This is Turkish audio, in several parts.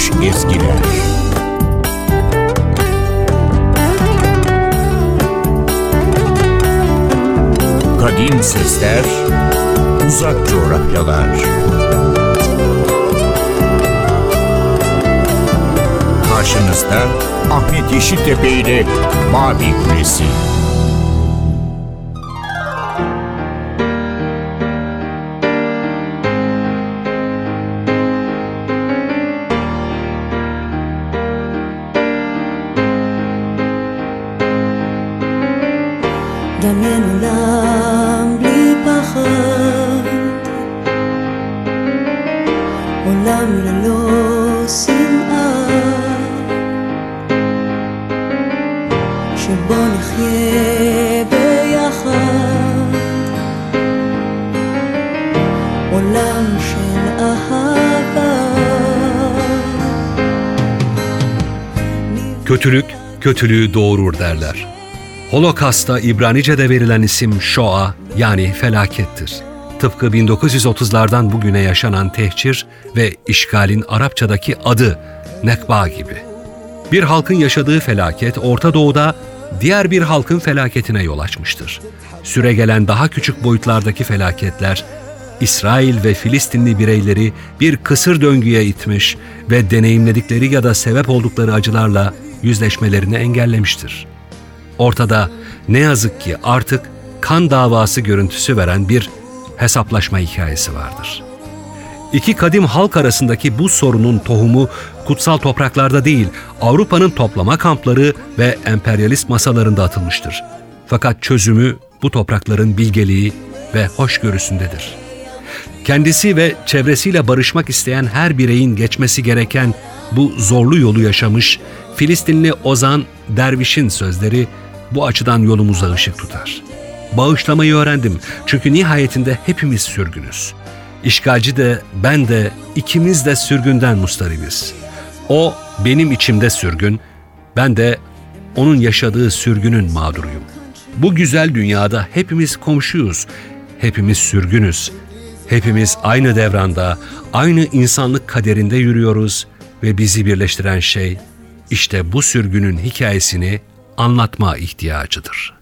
unutulmuş ezgiler. Kadim sesler, uzak coğrafyalar. Karşınızda Ahmet Yeşiltepe ile Mavi Kulesi. שבו נחיה ביחד, עולם של אהבה. Kötülük, kötülüğü doğurur derler. Holokast'a İbranice'de verilen isim Shoah yani felakettir. Tıpkı 1930'lardan bugüne yaşanan tehcir ve işgalin Arapçadaki adı Nekba gibi. Bir halkın yaşadığı felaket Orta Doğu'da diğer bir halkın felaketine yol açmıştır. Süregelen daha küçük boyutlardaki felaketler İsrail ve Filistinli bireyleri bir kısır döngüye itmiş ve deneyimledikleri ya da sebep oldukları acılarla yüzleşmelerini engellemiştir. Ortada ne yazık ki artık kan davası görüntüsü veren bir hesaplaşma hikayesi vardır. İki kadim halk arasındaki bu sorunun tohumu kutsal topraklarda değil, Avrupa'nın toplama kampları ve emperyalist masalarında atılmıştır. Fakat çözümü bu toprakların bilgeliği ve hoşgörüsündedir. Kendisi ve çevresiyle barışmak isteyen her bireyin geçmesi gereken bu zorlu yolu yaşamış Filistinli Ozan Derviş'in sözleri bu açıdan yolumuza ışık tutar. Bağışlamayı öğrendim çünkü nihayetinde hepimiz sürgünüz. İşgalci de ben de ikimiz de sürgünden mustaribiz. O benim içimde sürgün, ben de onun yaşadığı sürgünün mağduruyum. Bu güzel dünyada hepimiz komşuyuz, hepimiz sürgünüz. Hepimiz aynı devranda, aynı insanlık kaderinde yürüyoruz ve bizi birleştiren şey işte bu sürgünün hikayesini anlatma ihtiyacıdır.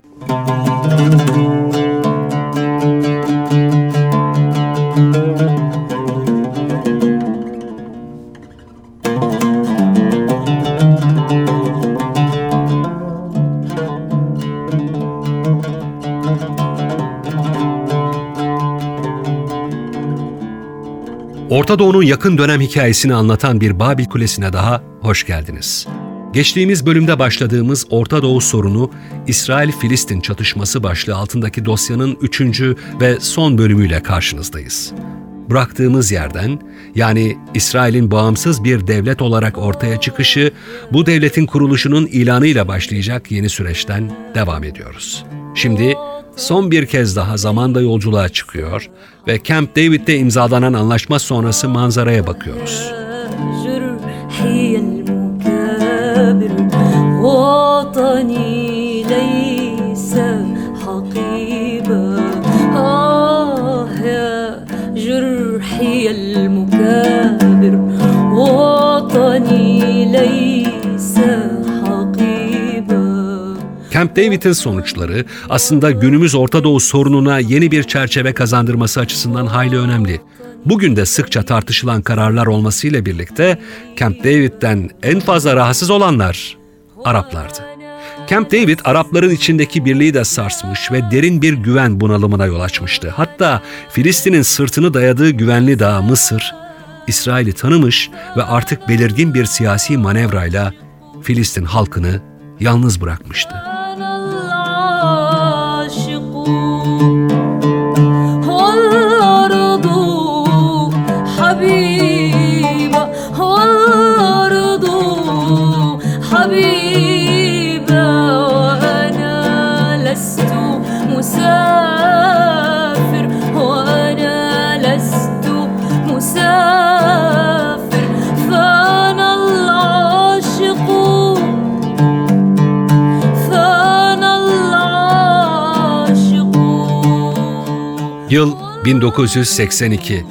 Orta Doğu'nun yakın dönem hikayesini anlatan bir Babil Kulesi'ne daha hoş geldiniz. Geçtiğimiz bölümde başladığımız Orta Doğu sorunu İsrail-Filistin çatışması başlığı altındaki dosyanın üçüncü ve son bölümüyle karşınızdayız. Bıraktığımız yerden yani İsrail'in bağımsız bir devlet olarak ortaya çıkışı bu devletin kuruluşunun ilanıyla başlayacak yeni süreçten devam ediyoruz. Şimdi son bir kez daha zamanda yolculuğa çıkıyor ve Camp David'de imzalanan anlaşma sonrası manzaraya bakıyoruz. جرحي المكابر وطني ليس حقيبا آه يا جرحي المكابر وطني ليس Camp David'in sonuçları aslında günümüz Orta Doğu sorununa yeni bir çerçeve kazandırması açısından hayli önemli. Bugün de sıkça tartışılan kararlar olmasıyla birlikte Camp David'den en fazla rahatsız olanlar Araplardı. Camp David Arapların içindeki birliği de sarsmış ve derin bir güven bunalımına yol açmıştı. Hatta Filistin'in sırtını dayadığı güvenli dağ Mısır, İsrail'i tanımış ve artık belirgin bir siyasi manevrayla Filistin halkını yalnız bırakmıştı. 1982.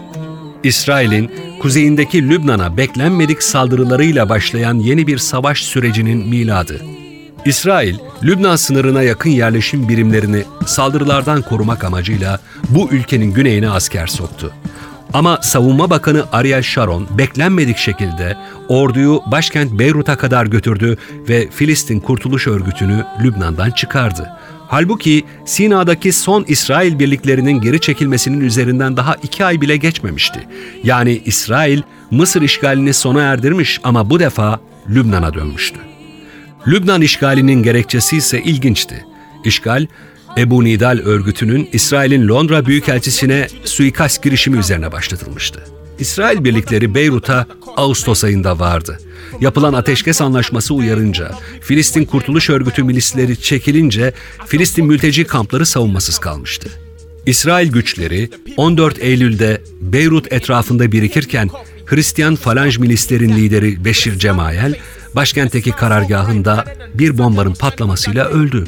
İsrail'in kuzeyindeki Lübnan'a beklenmedik saldırılarıyla başlayan yeni bir savaş sürecinin miladı. İsrail, Lübnan sınırına yakın yerleşim birimlerini saldırılardan korumak amacıyla bu ülkenin güneyine asker soktu. Ama Savunma Bakanı Ariel Sharon beklenmedik şekilde orduyu başkent Beyrut'a kadar götürdü ve Filistin Kurtuluş Örgütü'nü Lübnan'dan çıkardı. Halbuki Sina'daki son İsrail birliklerinin geri çekilmesinin üzerinden daha iki ay bile geçmemişti. Yani İsrail Mısır işgalini sona erdirmiş ama bu defa Lübnan'a dönmüştü. Lübnan işgalinin gerekçesi ise ilginçti. İşgal, Ebu Nidal örgütünün İsrail'in Londra Büyükelçisi'ne suikast girişimi üzerine başlatılmıştı. İsrail birlikleri Beyrut'a Ağustos ayında vardı. Yapılan ateşkes anlaşması uyarınca, Filistin Kurtuluş Örgütü milisleri çekilince Filistin mülteci kampları savunmasız kalmıştı. İsrail güçleri 14 Eylül'de Beyrut etrafında birikirken Hristiyan Falanj milislerin lideri Beşir Cemayel, başkentteki karargahında bir bombanın patlamasıyla öldü.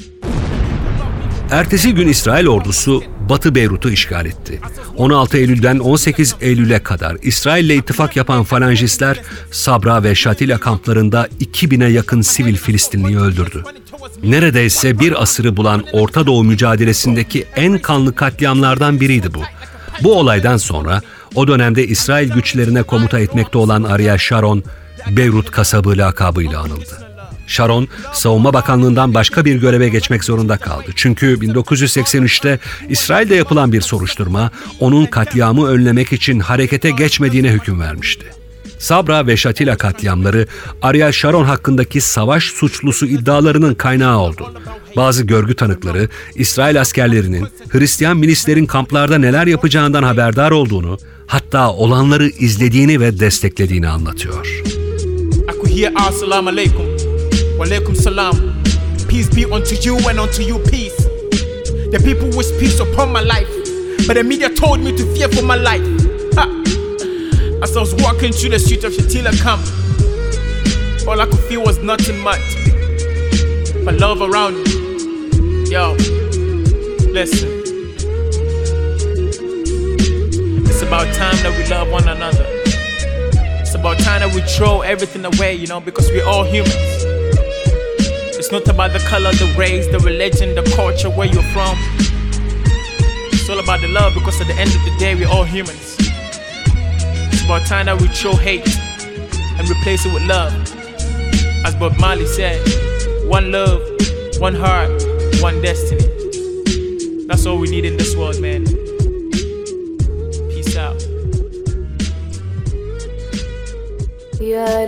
Ertesi gün İsrail ordusu Batı Beyrut'u işgal etti. 16 Eylül'den 18 Eylül'e kadar İsrail'le ittifak yapan falanjistler Sabra ve Şatila kamplarında 2000'e yakın sivil Filistinliyi öldürdü. Neredeyse bir asırı bulan Orta Doğu mücadelesindeki en kanlı katliamlardan biriydi bu. Bu olaydan sonra o dönemde İsrail güçlerine komuta etmekte olan Ariel Sharon, Beyrut kasabı lakabıyla anıldı. Sharon, Savunma Bakanlığı'ndan başka bir göreve geçmek zorunda kaldı. Çünkü 1983'te İsrail'de yapılan bir soruşturma onun katliamı önlemek için harekete geçmediğine hüküm vermişti. Sabra ve Şatila katliamları Ariel Sharon hakkındaki savaş suçlusu iddialarının kaynağı oldu. Bazı görgü tanıkları İsrail askerlerinin Hristiyan milislerin kamplarda neler yapacağından haberdar olduğunu, hatta olanları izlediğini ve desteklediğini anlatıyor. Walaikum salam. Peace be unto you and unto you peace. The people wish peace upon my life, but the media told me to fear for my life. Ha. As I was walking through the street of Shatila camp, all I could feel was nothing much but love around me. Yo, listen. It's about time that we love one another. It's about time that we throw everything away, you know, because we're all humans. It's not about the color, the race, the religion, the culture, where you're from. It's all about the love because at the end of the day, we're all humans. It's about time that we show hate and replace it with love. As Bob Marley said, one love, one heart, one destiny. That's all we need in this world, man. Peace out. Yeah,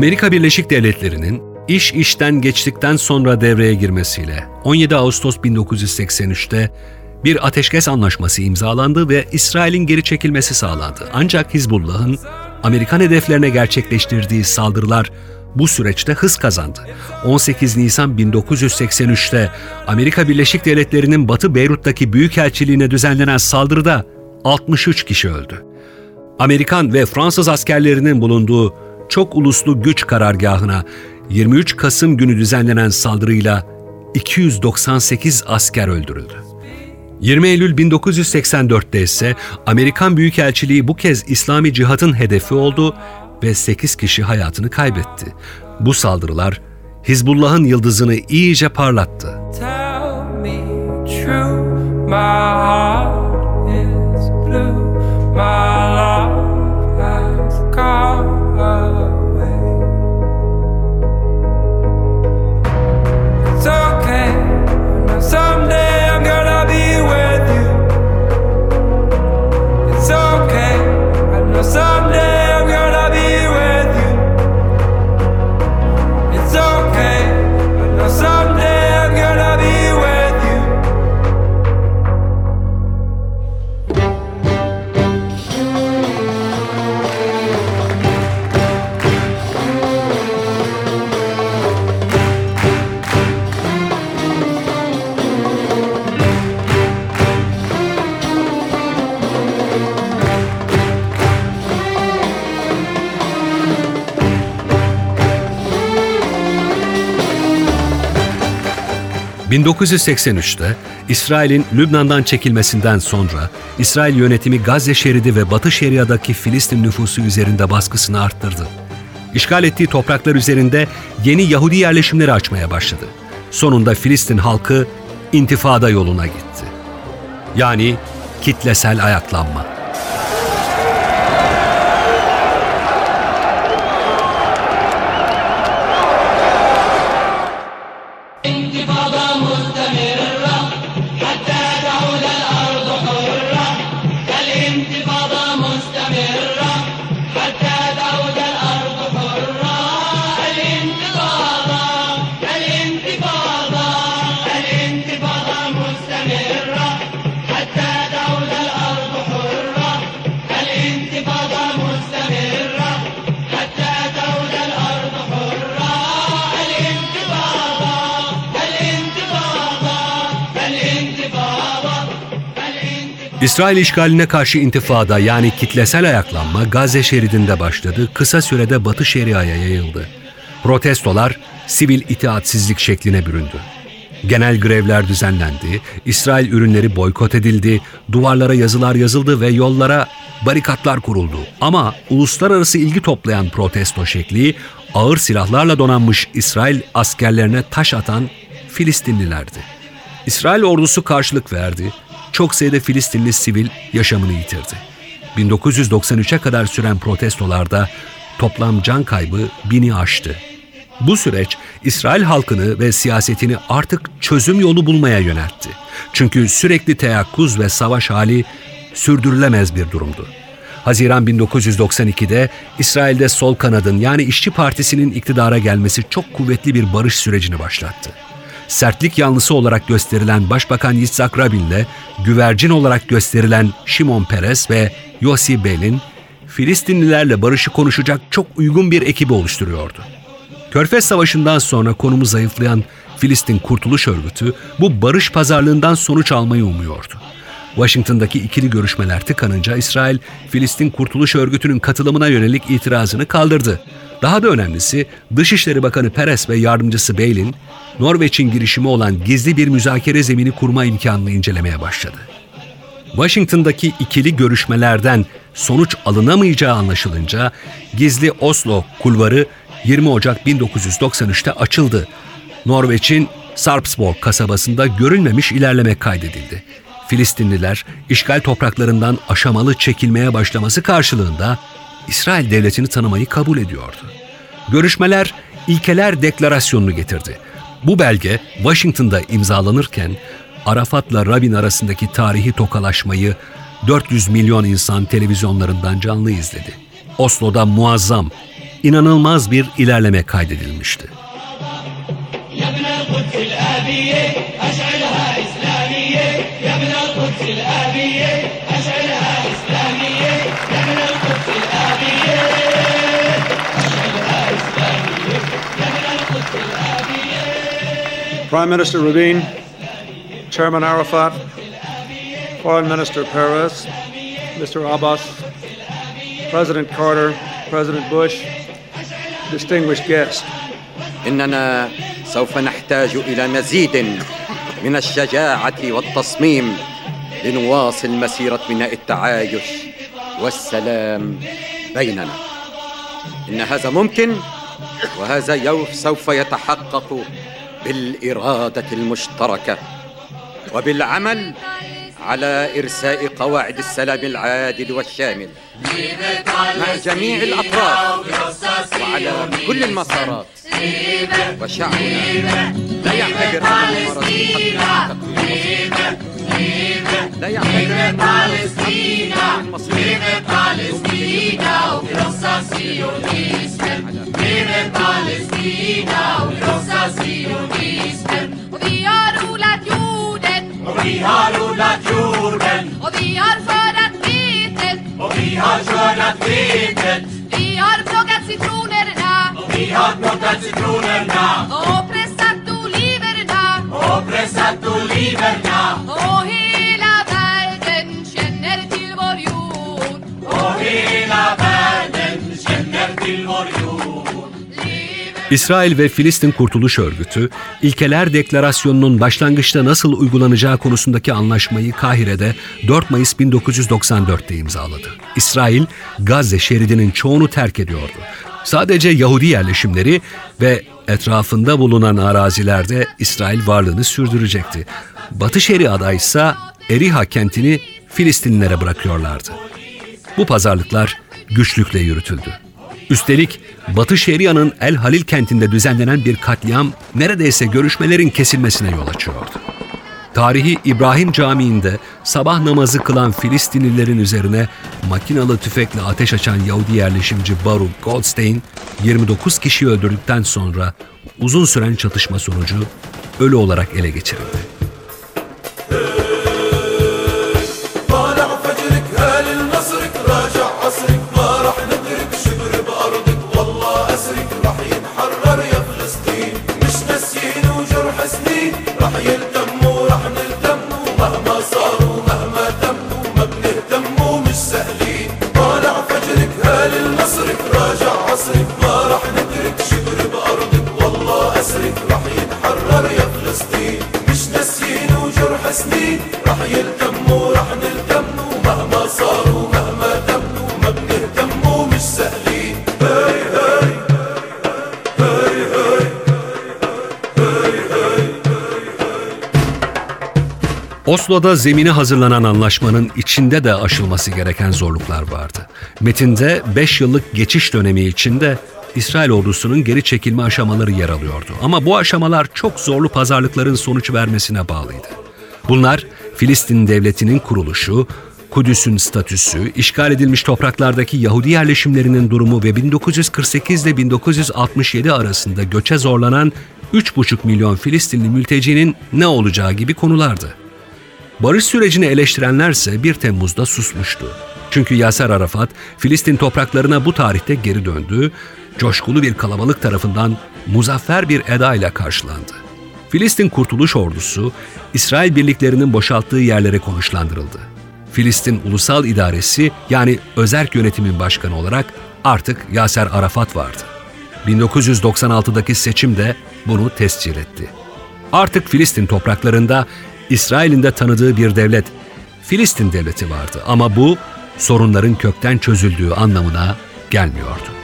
Amerika Birleşik Devletleri'nin iş işten geçtikten sonra devreye girmesiyle 17 Ağustos 1983'te bir ateşkes anlaşması imzalandı ve İsrail'in geri çekilmesi sağlandı. Ancak Hizbullah'ın Amerikan hedeflerine gerçekleştirdiği saldırılar bu süreçte hız kazandı. 18 Nisan 1983'te Amerika Birleşik Devletleri'nin Batı Beyrut'taki büyükelçiliğine düzenlenen saldırıda 63 kişi öldü. Amerikan ve Fransız askerlerinin bulunduğu çok uluslu güç karargahına 23 Kasım günü düzenlenen saldırıyla 298 asker öldürüldü. 20 Eylül 1984'te ise Amerikan Büyükelçiliği bu kez İslami Cihat'ın hedefi oldu ve 8 kişi hayatını kaybetti. Bu saldırılar Hizbullah'ın yıldızını iyice parlattı. Tell me true, my heart ...1983'te İsrail'in Lübnan'dan çekilmesinden sonra... ...İsrail yönetimi Gazze şeridi ve Batı Şeria'daki Filistin nüfusu üzerinde baskısını arttırdı. İşgal ettiği topraklar üzerinde yeni Yahudi yerleşimleri açmaya başladı. Sonunda Filistin halkı intifada yoluna gitti. Yani kitlesel ayaklanma. İsrail işgaline karşı intifada yani kitlesel ayaklanma Gazze şeridinde başladı, kısa sürede Batı Şeria'ya yayıldı. Protestolar sivil itaatsizlik şekline büründü. Genel grevler düzenlendi, İsrail ürünleri boykot edildi, duvarlara yazılar yazıldı ve yollara barikatlar kuruldu. Ama uluslararası ilgi toplayan protesto şekli ağır silahlarla donanmış İsrail askerlerine taş atan Filistinlilerdi. İsrail ordusu karşılık verdi, çok sayıda Filistinli sivil yaşamını yitirdi. 1993'e kadar süren protestolarda toplam can kaybı bini aştı. Bu süreç İsrail halkını ve siyasetini artık çözüm yolu bulmaya yöneltti. Çünkü sürekli teyakkuz ve savaş hali sürdürülemez bir durumdu. Haziran 1992'de İsrail'de sol kanadın yani İşçi Partisi'nin iktidara gelmesi çok kuvvetli bir barış sürecini başlattı. Sertlik yanlısı olarak gösterilen Başbakan Yitzhak Rabin'le güvercin olarak gösterilen Şimon Peres ve Yossi Belin Filistinlilerle barışı konuşacak çok uygun bir ekibi oluşturuyordu. Körfez Savaşı'ndan sonra konumu zayıflayan Filistin Kurtuluş Örgütü bu barış pazarlığından sonuç almayı umuyordu. Washington'daki ikili görüşmeler tıkanınca İsrail, Filistin Kurtuluş Örgütü'nün katılımına yönelik itirazını kaldırdı. Daha da önemlisi Dışişleri Bakanı Peres ve yardımcısı Beylin, Norveç'in girişimi olan gizli bir müzakere zemini kurma imkanını incelemeye başladı. Washington'daki ikili görüşmelerden sonuç alınamayacağı anlaşılınca gizli Oslo kulvarı 20 Ocak 1993'te açıldı. Norveç'in Sarpsborg kasabasında görülmemiş ilerleme kaydedildi. Filistinliler işgal topraklarından aşamalı çekilmeye başlaması karşılığında İsrail devletini tanımayı kabul ediyordu. Görüşmeler ilkeler deklarasyonunu getirdi. Bu belge Washington'da imzalanırken Arafat'la Rabin arasındaki tarihi tokalaşmayı 400 milyon insan televizyonlarından canlı izledi. Oslo'da muazzam inanılmaz bir ilerleme kaydedilmişti. Prime Minister Rabin, Chairman Arafat, Foreign Minister Perez, Mr. Abbas, President Carter, President Bush, distinguished guests. اننا سوف نحتاج إلى مزيد من الشجاعه والتصميم لنواصل مسيره بناء التعايش والسلام بيننا ان هذا ممكن وهذا يوم سوف يتحقق بالإرادة المشتركة وبالعمل على إرساء قواعد السلام العادل والشامل مع جميع الأطراف وعلى كل المسارات وشعبنا لا يعتبر أن المرض لا يعتبر أن المرض Rosa Och vi har odlat jorden. Och vi har skördat vetet och vi har skördat vetet Vi har plockat citronerna. Och vi har plockat citronerna. Och pressat oliverna. Och pressat oliverna. Och İsrail ve Filistin Kurtuluş Örgütü, İlkeler Deklarasyonu'nun başlangıçta nasıl uygulanacağı konusundaki anlaşmayı Kahire'de 4 Mayıs 1994'te imzaladı. İsrail, Gazze şeridinin çoğunu terk ediyordu. Sadece Yahudi yerleşimleri ve etrafında bulunan arazilerde İsrail varlığını sürdürecekti. Batı Şeria'da ise Eriha kentini Filistinlilere bırakıyorlardı. Bu pazarlıklar güçlükle yürütüldü. Üstelik Batı Şeria'nın El Halil kentinde düzenlenen bir katliam neredeyse görüşmelerin kesilmesine yol açıyordu. Tarihi İbrahim Camii'nde sabah namazı kılan Filistinlilerin üzerine makinalı tüfekle ateş açan Yahudi yerleşimci Baruch Goldstein 29 kişiyi öldürdükten sonra uzun süren çatışma sonucu ölü olarak ele geçirildi. Oslo'da zemini hazırlanan anlaşmanın içinde de aşılması gereken zorluklar vardı. Metinde 5 yıllık geçiş dönemi içinde İsrail ordusunun geri çekilme aşamaları yer alıyordu. Ama bu aşamalar çok zorlu pazarlıkların sonuç vermesine bağlıydı. Bunlar Filistin devletinin kuruluşu, Kudüs'ün statüsü, işgal edilmiş topraklardaki Yahudi yerleşimlerinin durumu ve 1948 ile 1967 arasında göçe zorlanan 3,5 milyon Filistinli mültecinin ne olacağı gibi konulardı. Barış sürecini eleştirenlerse 1 Temmuz'da susmuştu. Çünkü Yaser Arafat, Filistin topraklarına bu tarihte geri döndü, coşkulu bir kalabalık tarafından muzaffer bir edayla karşılandı. Filistin Kurtuluş Ordusu, İsrail birliklerinin boşalttığı yerlere konuşlandırıldı. Filistin Ulusal İdaresi yani özerk yönetimin başkanı olarak artık Yaser Arafat vardı. 1996'daki seçim de bunu tescil etti. Artık Filistin topraklarında İsrail'in de tanıdığı bir devlet, Filistin devleti vardı ama bu sorunların kökten çözüldüğü anlamına gelmiyordu.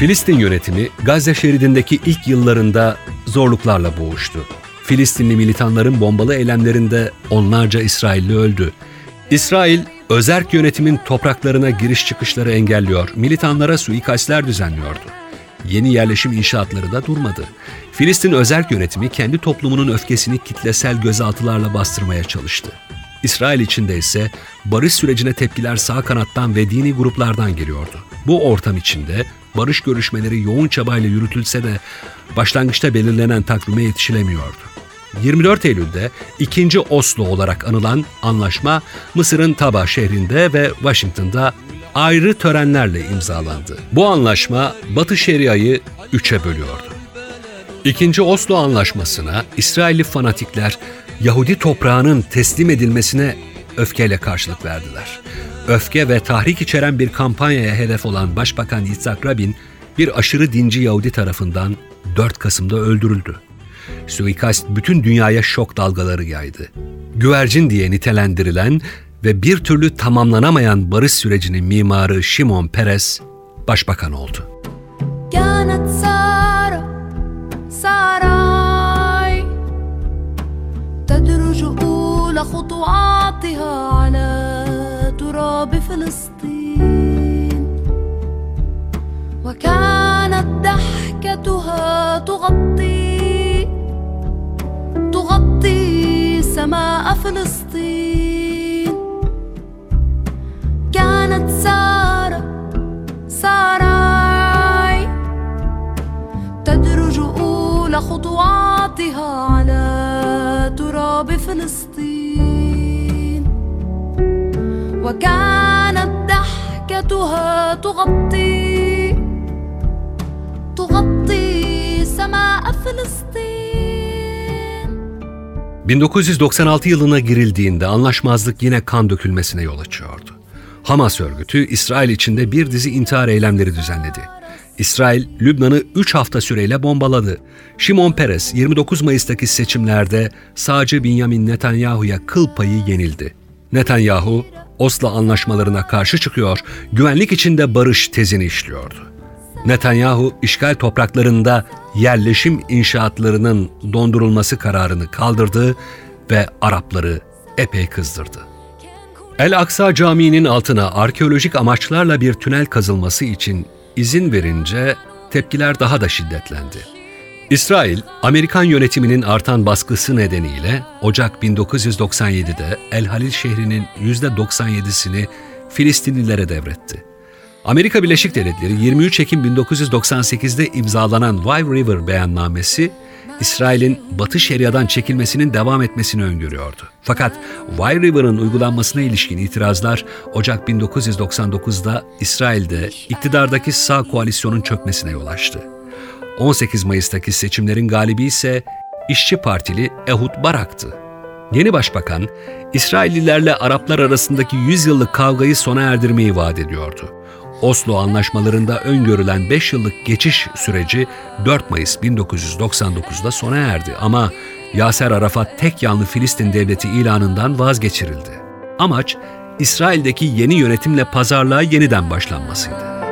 Filistin yönetimi Gazze şeridindeki ilk yıllarında zorluklarla boğuştu. Filistinli militanların bombalı eylemlerinde onlarca İsrailli öldü. İsrail, özerk yönetimin topraklarına giriş çıkışları engelliyor, militanlara suikastler düzenliyordu. Yeni yerleşim inşaatları da durmadı. Filistin özerk yönetimi kendi toplumunun öfkesini kitlesel gözaltılarla bastırmaya çalıştı. İsrail içinde ise barış sürecine tepkiler sağ kanattan ve dini gruplardan geliyordu. Bu ortam içinde barış görüşmeleri yoğun çabayla yürütülse de başlangıçta belirlenen takvime yetişilemiyordu. 24 Eylül'de 2. Oslo olarak anılan anlaşma Mısır'ın Taba şehrinde ve Washington'da ayrı törenlerle imzalandı. Bu anlaşma Batı Şeria'yı üçe bölüyordu. İkinci Oslo Anlaşması'na İsrailli fanatikler Yahudi toprağının teslim edilmesine öfkeyle karşılık verdiler. Öfke ve tahrik içeren bir kampanyaya hedef olan Başbakan Yitzhak Rabin, bir aşırı dinci Yahudi tarafından 4 Kasım'da öldürüldü. Suikast bütün dünyaya şok dalgaları yaydı. Güvercin diye nitelendirilen ve bir türlü tamamlanamayan barış sürecinin mimarı Şimon Peres başbakan oldu. Yanatsa أولى خطواتها على تراب فلسطين. وكانت ضحكتها تغطي تغطي سماء فلسطين. كانت سارة ساراي تدرج أولى خطواتها على تراب فلسطين. وكانت ضحكتها تغطي تغطي سماء فلسطين 1996 yılına girildiğinde anlaşmazlık yine kan dökülmesine yol açıyordu. Hamas örgütü İsrail içinde bir dizi intihar eylemleri düzenledi. İsrail, Lübnan'ı 3 hafta süreyle bombaladı. Şimon Peres 29 Mayıs'taki seçimlerde sağcı Benjamin Netanyahu'ya kıl payı yenildi. Netanyahu, Oslo anlaşmalarına karşı çıkıyor, güvenlik içinde barış tezini işliyordu. Netanyahu, işgal topraklarında yerleşim inşaatlarının dondurulması kararını kaldırdı ve Arapları epey kızdırdı. El Aksa Camii'nin altına arkeolojik amaçlarla bir tünel kazılması için izin verince tepkiler daha da şiddetlendi. İsrail, Amerikan yönetiminin artan baskısı nedeniyle Ocak 1997'de El Halil şehrinin %97'sini Filistinlilere devretti. Amerika Birleşik Devletleri 23 Ekim 1998'de imzalanan Wye River beyannamesi, İsrail'in Batı Şeria'dan çekilmesinin devam etmesini öngörüyordu. Fakat Wye River'ın uygulanmasına ilişkin itirazlar Ocak 1999'da İsrail'de iktidardaki sağ koalisyonun çökmesine yol açtı. 18 Mayıs'taki seçimlerin galibi ise İşçi Partili Ehud Barak'tı. Yeni başbakan, İsraillilerle Araplar arasındaki 100 yıllık kavgayı sona erdirmeyi vaat ediyordu. Oslo anlaşmalarında öngörülen 5 yıllık geçiş süreci 4 Mayıs 1999'da sona erdi ama Yaser Arafat tek yanlı Filistin devleti ilanından vazgeçirildi. Amaç İsrail'deki yeni yönetimle pazarlığa yeniden başlanmasıydı.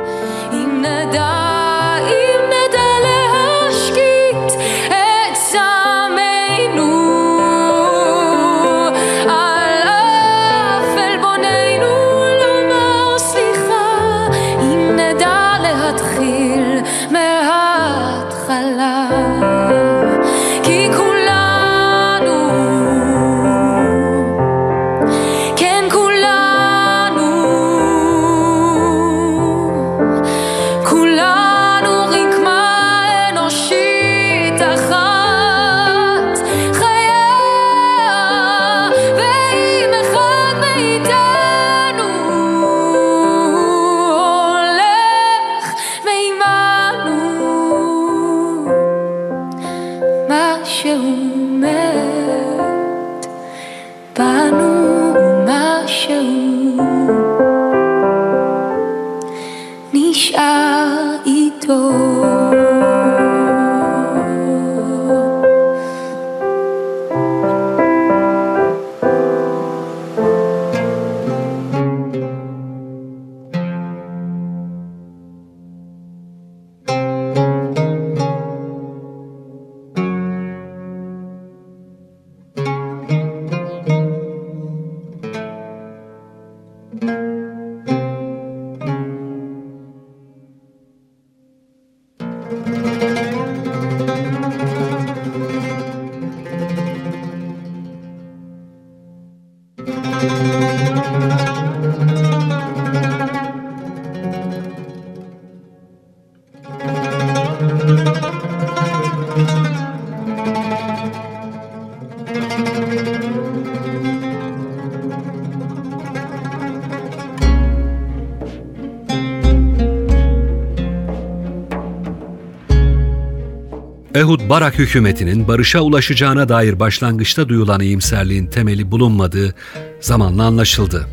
Ehud Barak hükümetinin barışa ulaşacağına dair başlangıçta duyulan iyimserliğin temeli bulunmadığı zamanla anlaşıldı.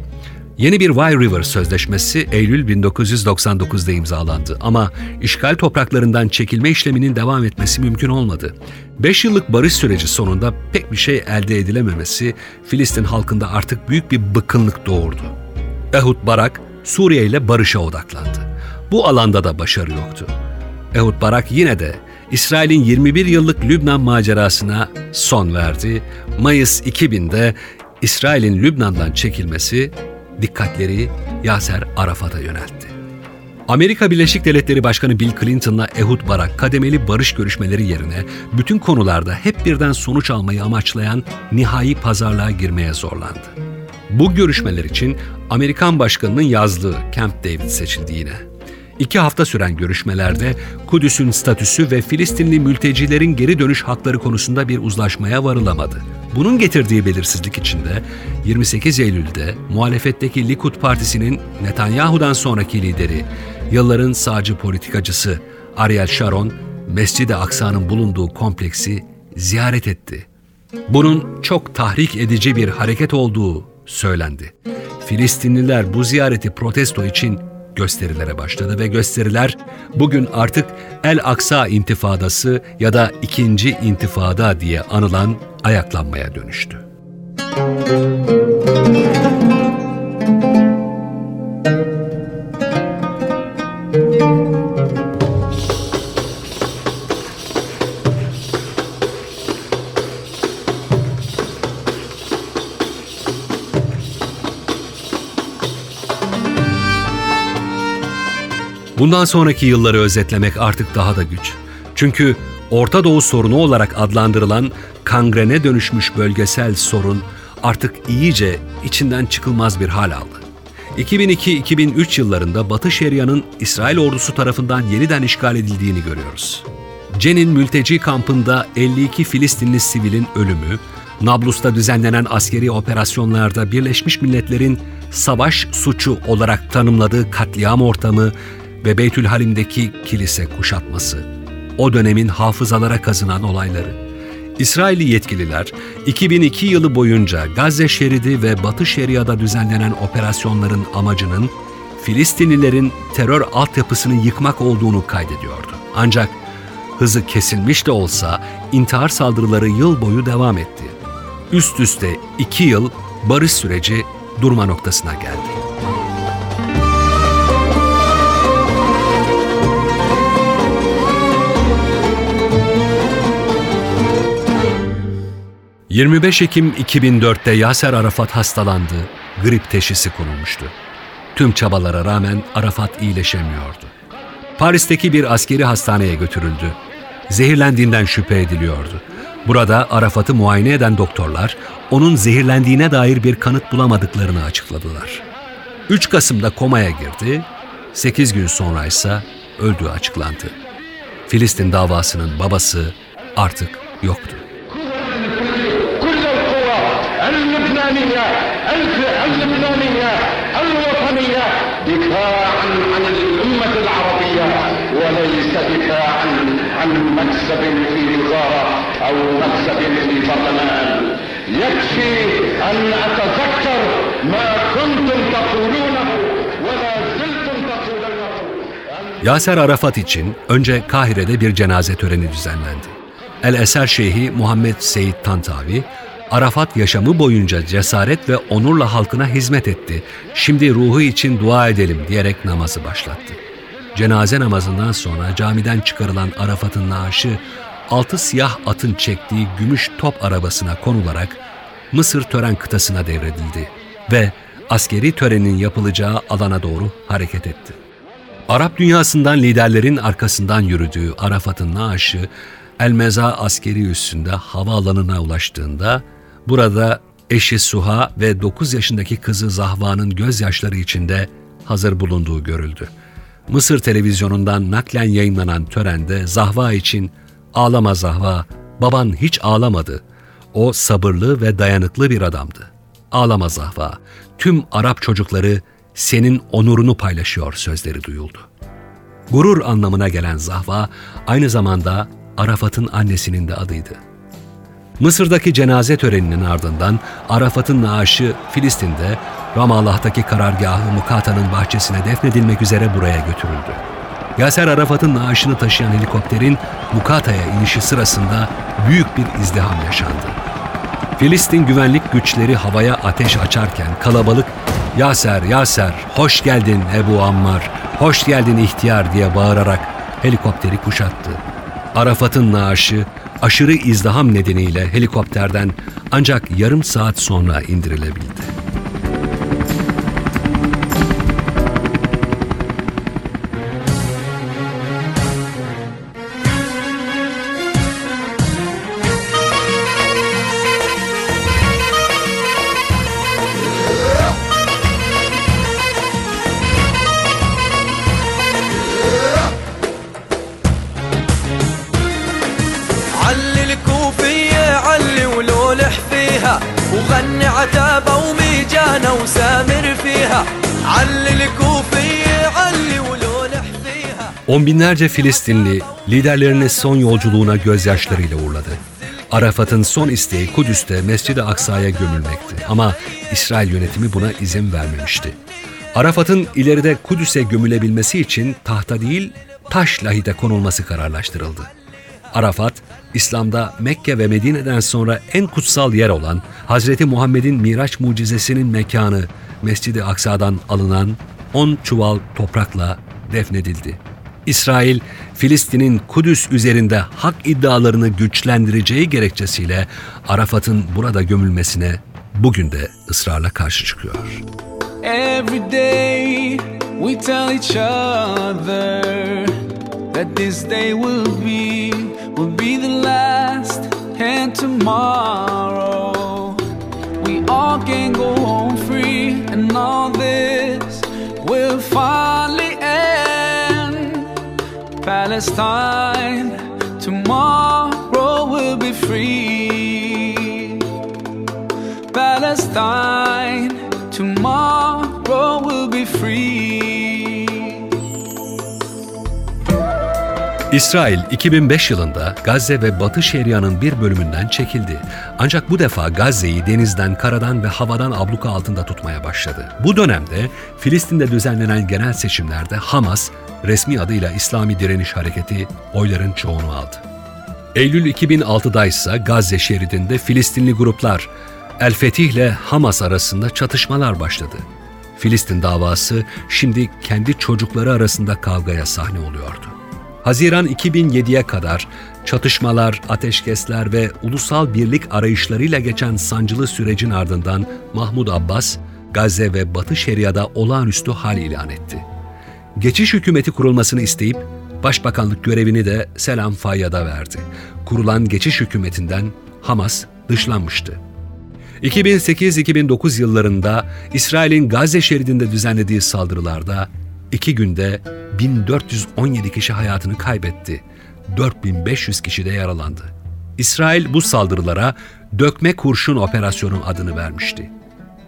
Yeni bir Wye River Sözleşmesi Eylül 1999'da imzalandı ama işgal topraklarından çekilme işleminin devam etmesi mümkün olmadı. 5 yıllık barış süreci sonunda pek bir şey elde edilememesi Filistin halkında artık büyük bir bıkkınlık doğurdu. Ehud Barak Suriye ile barışa odaklandı. Bu alanda da başarı yoktu. Ehud Barak yine de İsrail'in 21 yıllık Lübnan macerasına son verdi. Mayıs 2000'de İsrail'in Lübnan'dan çekilmesi dikkatleri Yaser Arafat'a yöneltti. Amerika Birleşik Devletleri Başkanı Bill Clinton'la Ehud Barak kademeli barış görüşmeleri yerine bütün konularda hep birden sonuç almayı amaçlayan nihai pazarlığa girmeye zorlandı. Bu görüşmeler için Amerikan Başkanı'nın yazdığı Camp David seçildi yine. İki hafta süren görüşmelerde Kudüs'ün statüsü ve Filistinli mültecilerin geri dönüş hakları konusunda bir uzlaşmaya varılamadı. Bunun getirdiği belirsizlik içinde 28 Eylül'de muhalefetteki Likud Partisi'nin Netanyahu'dan sonraki lideri, yılların sağcı politikacısı Ariel Sharon, Mescid-i Aksa'nın bulunduğu kompleksi ziyaret etti. Bunun çok tahrik edici bir hareket olduğu söylendi. Filistinliler bu ziyareti protesto için gösterilere başladı ve gösteriler bugün artık El Aksa İntifadası ya da İkinci İntifada diye anılan ayaklanmaya dönüştü. Bundan sonraki yılları özetlemek artık daha da güç. Çünkü Orta Doğu sorunu olarak adlandırılan kangrene dönüşmüş bölgesel sorun artık iyice içinden çıkılmaz bir hal aldı. 2002-2003 yıllarında Batı Şeria'nın İsrail ordusu tarafından yeniden işgal edildiğini görüyoruz. Cenin mülteci kampında 52 Filistinli sivilin ölümü, Nablus'ta düzenlenen askeri operasyonlarda Birleşmiş Milletler'in savaş suçu olarak tanımladığı katliam ortamı ve Beytülhalim'deki kilise kuşatması, o dönemin hafızalara kazınan olayları. İsrailli yetkililer 2002 yılı boyunca Gazze şeridi ve Batı Şeria'da düzenlenen operasyonların amacının Filistinlilerin terör altyapısını yıkmak olduğunu kaydediyordu. Ancak hızı kesilmiş de olsa intihar saldırıları yıl boyu devam etti. Üst üste iki yıl barış süreci durma noktasına geldi. 25 Ekim 2004'te Yaser Arafat hastalandı, grip teşhisi konulmuştu. Tüm çabalara rağmen Arafat iyileşemiyordu. Paris'teki bir askeri hastaneye götürüldü. Zehirlendiğinden şüphe ediliyordu. Burada Arafat'ı muayene eden doktorlar onun zehirlendiğine dair bir kanıt bulamadıklarını açıkladılar. 3 Kasım'da komaya girdi, 8 gün sonra ise öldüğü açıklandı. Filistin davasının babası artık yoktu. اللبنانية الوطنية دفاعا عن الأمة العربية وليس دفاعا عن مكسب في وزارة أو مكسب في برلمان يكفي أن أتذكر ما كنتم تقولونه ولا زلتم تقولونه Yaser Arafat için önce Kahire'de bir cenaze töreni düzenlendi. El Eser Şeyhi Muhammed Seyit Tantavi, Arafat yaşamı boyunca cesaret ve onurla halkına hizmet etti. Şimdi ruhu için dua edelim diyerek namazı başlattı. Cenaze namazından sonra camiden çıkarılan Arafat'ın naaşı altı siyah atın çektiği gümüş top arabasına konularak Mısır tören kıtasına devredildi ve askeri törenin yapılacağı alana doğru hareket etti. Arap dünyasından liderlerin arkasından yürüdüğü Arafat'ın naaşı El-Meza askeri üssünde havaalanına ulaştığında burada eşi Suha ve 9 yaşındaki kızı Zahva'nın gözyaşları içinde hazır bulunduğu görüldü. Mısır televizyonundan naklen yayınlanan törende Zahva için "Ağlama Zahva, baban hiç ağlamadı. O sabırlı ve dayanıklı bir adamdı. Ağlama Zahva, tüm Arap çocukları senin onurunu paylaşıyor." sözleri duyuldu. Gurur anlamına gelen Zahva aynı zamanda Arafat'ın annesinin de adıydı. Mısır'daki cenaze töreninin ardından Arafat'ın naaşı Filistin'de Ramallah'taki karargahı Mukata'nın bahçesine defnedilmek üzere buraya götürüldü. Yaser Arafat'ın naaşını taşıyan helikopterin Mukata'ya inişi sırasında büyük bir izdiham yaşandı. Filistin güvenlik güçleri havaya ateş açarken kalabalık ''Yaser, Yaser, hoş geldin Ebu Ammar, hoş geldin ihtiyar'' diye bağırarak helikopteri kuşattı. Arafat'ın naaşı aşırı izdiham nedeniyle helikopterden ancak yarım saat sonra indirilebildi. Binlerce Filistinli liderlerini son yolculuğuna gözyaşlarıyla uğurladı. Arafat'ın son isteği Kudüs'te Mescid-i Aksa'ya gömülmekti ama İsrail yönetimi buna izin vermemişti. Arafat'ın ileride Kudüs'e gömülebilmesi için tahta değil taş lahide konulması kararlaştırıldı. Arafat, İslam'da Mekke ve Medine'den sonra en kutsal yer olan Hazreti Muhammed'in Miraç mucizesinin mekanı Mescid-i Aksa'dan alınan 10 çuval toprakla defnedildi. İsrail, Filistin'in Kudüs üzerinde hak iddialarını güçlendireceği gerekçesiyle Arafat'ın burada gömülmesine bugün de ısrarla karşı çıkıyor. Every day we tell each other that this day will be will be the last and tomorrow we all can go home free and all this will finally Palestine. Tomorrow will be free. Palestine. Tomorrow will be free İsrail 2005 yılında Gazze ve Batı Şeria'nın bir bölümünden çekildi. Ancak bu defa Gazze'yi denizden, karadan ve havadan abluka altında tutmaya başladı. Bu dönemde Filistin'de düzenlenen genel seçimlerde Hamas, resmi adıyla İslami Direniş Hareketi oyların çoğunu aldı. Eylül 2006'da ise Gazze şeridinde Filistinli gruplar El Fetih ile Hamas arasında çatışmalar başladı. Filistin davası şimdi kendi çocukları arasında kavgaya sahne oluyordu. Haziran 2007'ye kadar çatışmalar, ateşkesler ve ulusal birlik arayışlarıyla geçen sancılı sürecin ardından Mahmud Abbas, Gazze ve Batı Şeria'da olağanüstü hal ilan etti. Geçiş hükümeti kurulmasını isteyip başbakanlık görevini de Selam Fayyad'a verdi. Kurulan geçiş hükümetinden Hamas dışlanmıştı. 2008-2009 yıllarında İsrail'in Gazze şeridinde düzenlediği saldırılarda iki günde 1417 kişi hayatını kaybetti. 4500 kişi de yaralandı. İsrail bu saldırılara dökme kurşun operasyonu adını vermişti.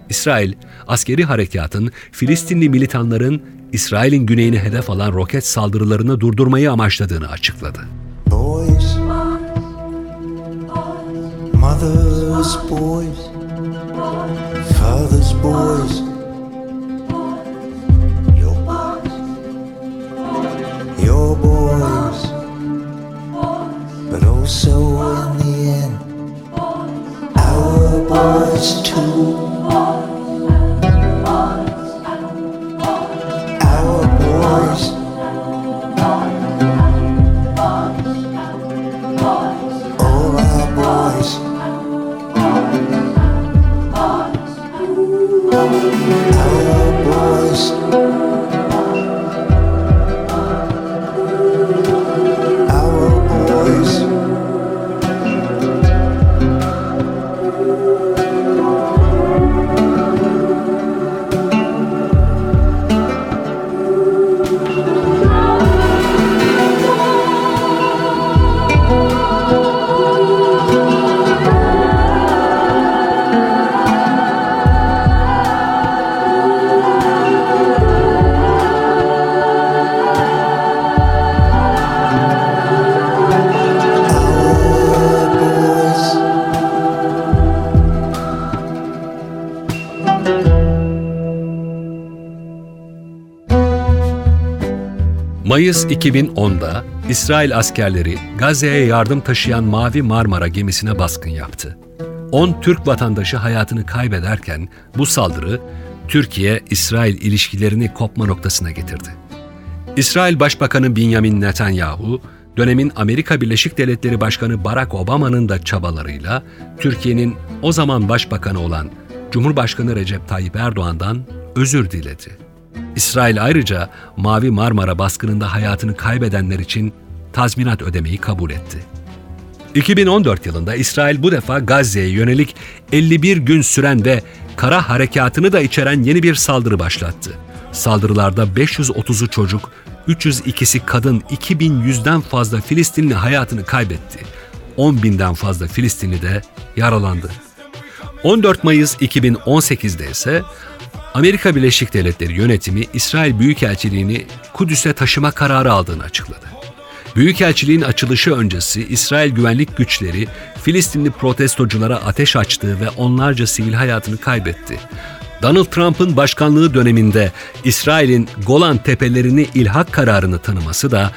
İsrail, askeri harekatın Filistinli militanların İsrail'in güneyini hedef alan roket saldırılarını durdurmayı amaçladığını açıkladı. Boys, mothers, boys, fathers, boys, also in the end, our boys too. Our boys. All our boys. Our boys. Our Mayıs 2010'da İsrail askerleri Gazze'ye yardım taşıyan Mavi Marmara gemisine baskın yaptı. 10 Türk vatandaşı hayatını kaybederken bu saldırı Türkiye-İsrail ilişkilerini kopma noktasına getirdi. İsrail Başbakanı Benjamin Netanyahu, dönemin Amerika Birleşik Devletleri Başkanı Barack Obama'nın da çabalarıyla Türkiye'nin o zaman başbakanı olan Cumhurbaşkanı Recep Tayyip Erdoğan'dan özür diledi. İsrail ayrıca Mavi Marmara baskınında hayatını kaybedenler için tazminat ödemeyi kabul etti. 2014 yılında İsrail bu defa Gazze'ye yönelik 51 gün süren ve kara harekatını da içeren yeni bir saldırı başlattı. Saldırılarda 530'u çocuk, 302'si kadın, 2100'den fazla Filistinli hayatını kaybetti. 10 binden fazla Filistinli de yaralandı. 14 Mayıs 2018'de ise Amerika Birleşik Devletleri yönetimi İsrail Büyükelçiliğini Kudüs'e taşıma kararı aldığını açıkladı. Büyükelçiliğin açılışı öncesi İsrail güvenlik güçleri Filistinli protestoculara ateş açtı ve onlarca sivil hayatını kaybetti. Donald Trump'ın başkanlığı döneminde İsrail'in Golan Tepelerini ilhak kararını tanıması da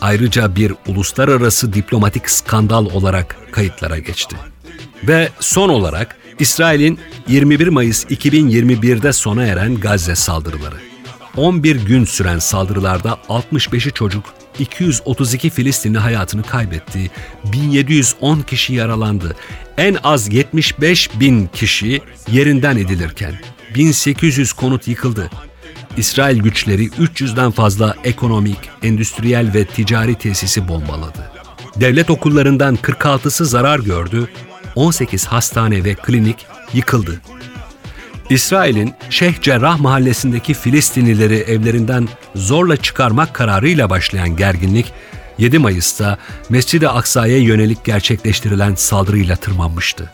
ayrıca bir uluslararası diplomatik skandal olarak kayıtlara geçti. Ve son olarak İsrail'in 21 Mayıs 2021'de sona eren Gazze saldırıları. 11 gün süren saldırılarda 65'i çocuk, 232 Filistinli hayatını kaybetti, 1710 kişi yaralandı. En az 75 bin kişi yerinden edilirken 1800 konut yıkıldı. İsrail güçleri 300'den fazla ekonomik, endüstriyel ve ticari tesisi bombaladı. Devlet okullarından 46'sı zarar gördü, 18 hastane ve klinik yıkıldı. İsrail'in Şeyh Cerrah mahallesindeki Filistinlileri evlerinden zorla çıkarmak kararıyla başlayan gerginlik 7 Mayıs'ta Mescid-i Aksa'ya yönelik gerçekleştirilen saldırıyla tırmanmıştı.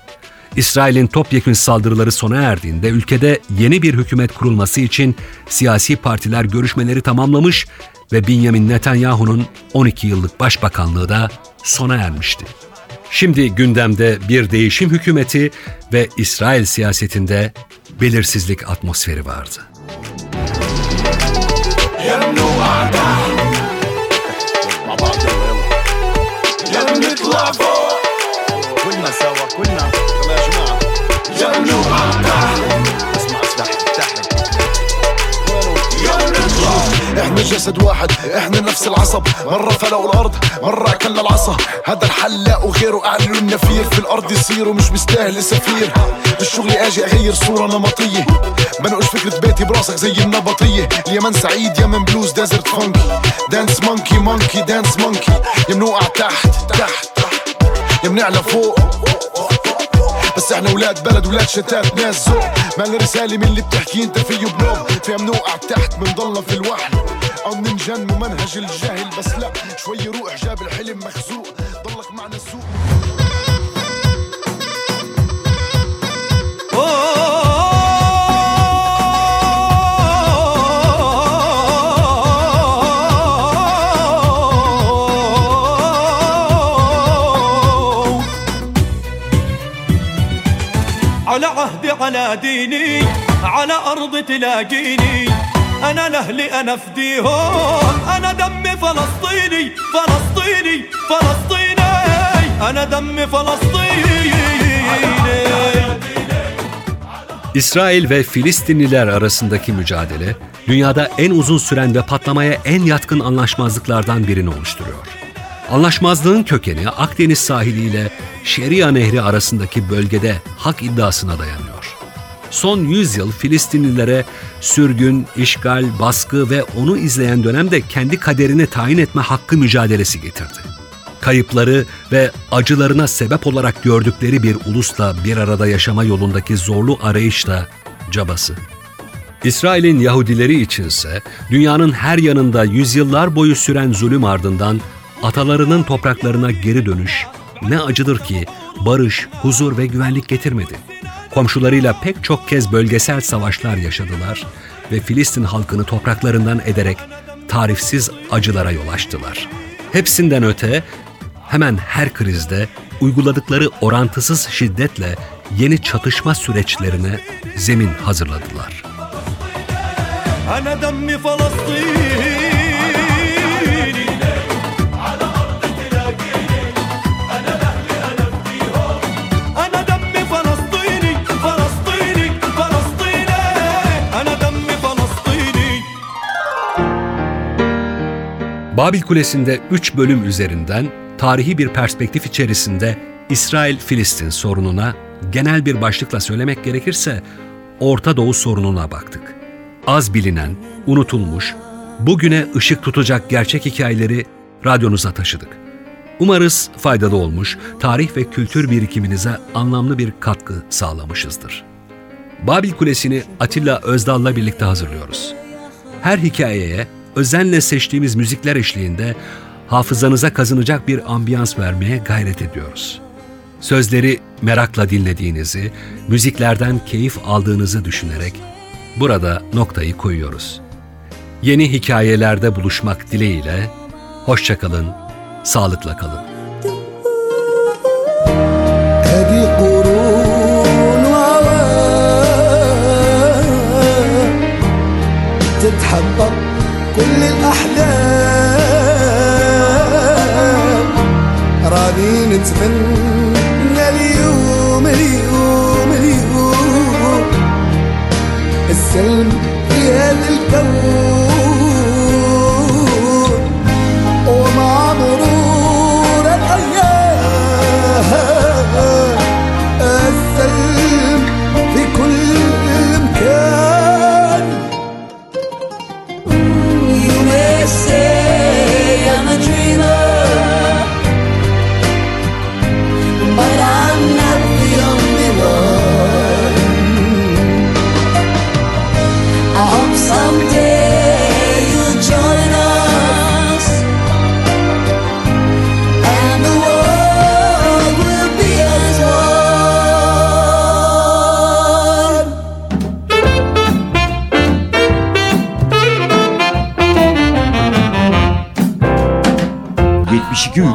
İsrail'in topyekün saldırıları sona erdiğinde ülkede yeni bir hükümet kurulması için siyasi partiler görüşmeleri tamamlamış ve Benjamin Netanyahu'nun 12 yıllık başbakanlığı da sona ermişti. Şimdi gündemde bir değişim hükümeti ve İsrail siyasetinde belirsizlik atmosferi vardı. يلا نطلع فوق كلنا سوا كلنا يلا يا جماعة إحنا جسد واحد إحنا نفس العصب. مرة فلقوا الأرض مرة أكلنا العصا. هذا الحل لا وغيره أعلنوا النفير في الأرض يصيروا مش مستاهل سفير بالشغل آجي أغير صورة نمطية. بنقش فكرة بيتي براسك زي النبطية. اليمن سعيد يمن بلوز ديزرت فانكي دانس مونكي مونكي دانس مونكي يا بنوقع تحت تحت يا بنعلى فوق. بس إحنا ولاد بلد ولاد شتات ناس ذوق. ما الرسالة من اللي بتحكي أنت فيه بنوم فيها بنوقع تحت بنضلنا في الوحل. أو بننجن ممنهج الجاهل بس لا شوي روح جاب الحلم مخزوق. ضلك معنا السوق. على عهدي على ديني على أرض تلاقيني أنا لأهلي أنا فديهم أنا دمي فلسطيني فلسطيني فلسطيني أنا دمي فلسطيني İsrail ve Filistinliler arasındaki mücadele, dünyada en uzun süren ve patlamaya en yatkın anlaşmazlıklardan birini oluşturuyor. Anlaşmazlığın kökeni Akdeniz sahili ile Şeria Nehri arasındaki bölgede hak iddiasına dayanıyor. son 100 yıl Filistinlilere sürgün, işgal, baskı ve onu izleyen dönemde kendi kaderini tayin etme hakkı mücadelesi getirdi. Kayıpları ve acılarına sebep olarak gördükleri bir ulusla bir arada yaşama yolundaki zorlu arayışla cabası. İsrail'in Yahudileri içinse dünyanın her yanında yüzyıllar boyu süren zulüm ardından atalarının topraklarına geri dönüş ne acıdır ki barış, huzur ve güvenlik getirmedi. Komşularıyla pek çok kez bölgesel savaşlar yaşadılar ve Filistin halkını topraklarından ederek tarifsiz acılara yol açtılar. Hepsinden öte hemen her krizde uyguladıkları orantısız şiddetle yeni çatışma süreçlerine zemin hazırladılar. أنا دمي فلسطيني Babil Kulesi'nde 3 bölüm üzerinden tarihi bir perspektif içerisinde İsrail-Filistin sorununa genel bir başlıkla söylemek gerekirse Orta Doğu sorununa baktık. Az bilinen, unutulmuş, bugüne ışık tutacak gerçek hikayeleri radyonuza taşıdık. Umarız faydalı olmuş, tarih ve kültür birikiminize anlamlı bir katkı sağlamışızdır. Babil Kulesi'ni Atilla Özdal'la birlikte hazırlıyoruz. Her hikayeye özenle seçtiğimiz müzikler eşliğinde hafızanıza kazınacak bir ambiyans vermeye gayret ediyoruz. Sözleri merakla dinlediğinizi, müziklerden keyif aldığınızı düşünerek burada noktayı koyuyoruz. Yeni hikayelerde buluşmak dileğiyle, hoşçakalın, sağlıkla kalın. هذه قرون وعوام تتحقق كل الأحلام راني نتمنى اليوم اليوم اليوم. السلم في هذا الكون.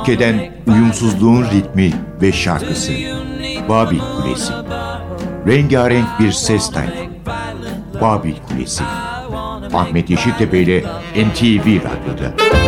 72 ülkeden uyumsuzluğun ritmi ve şarkısı. Babil Kulesi. Rengarenk bir ses tayfı. Babil Kulesi. Ahmet Yeşiltepe ile NTV Radyo'da.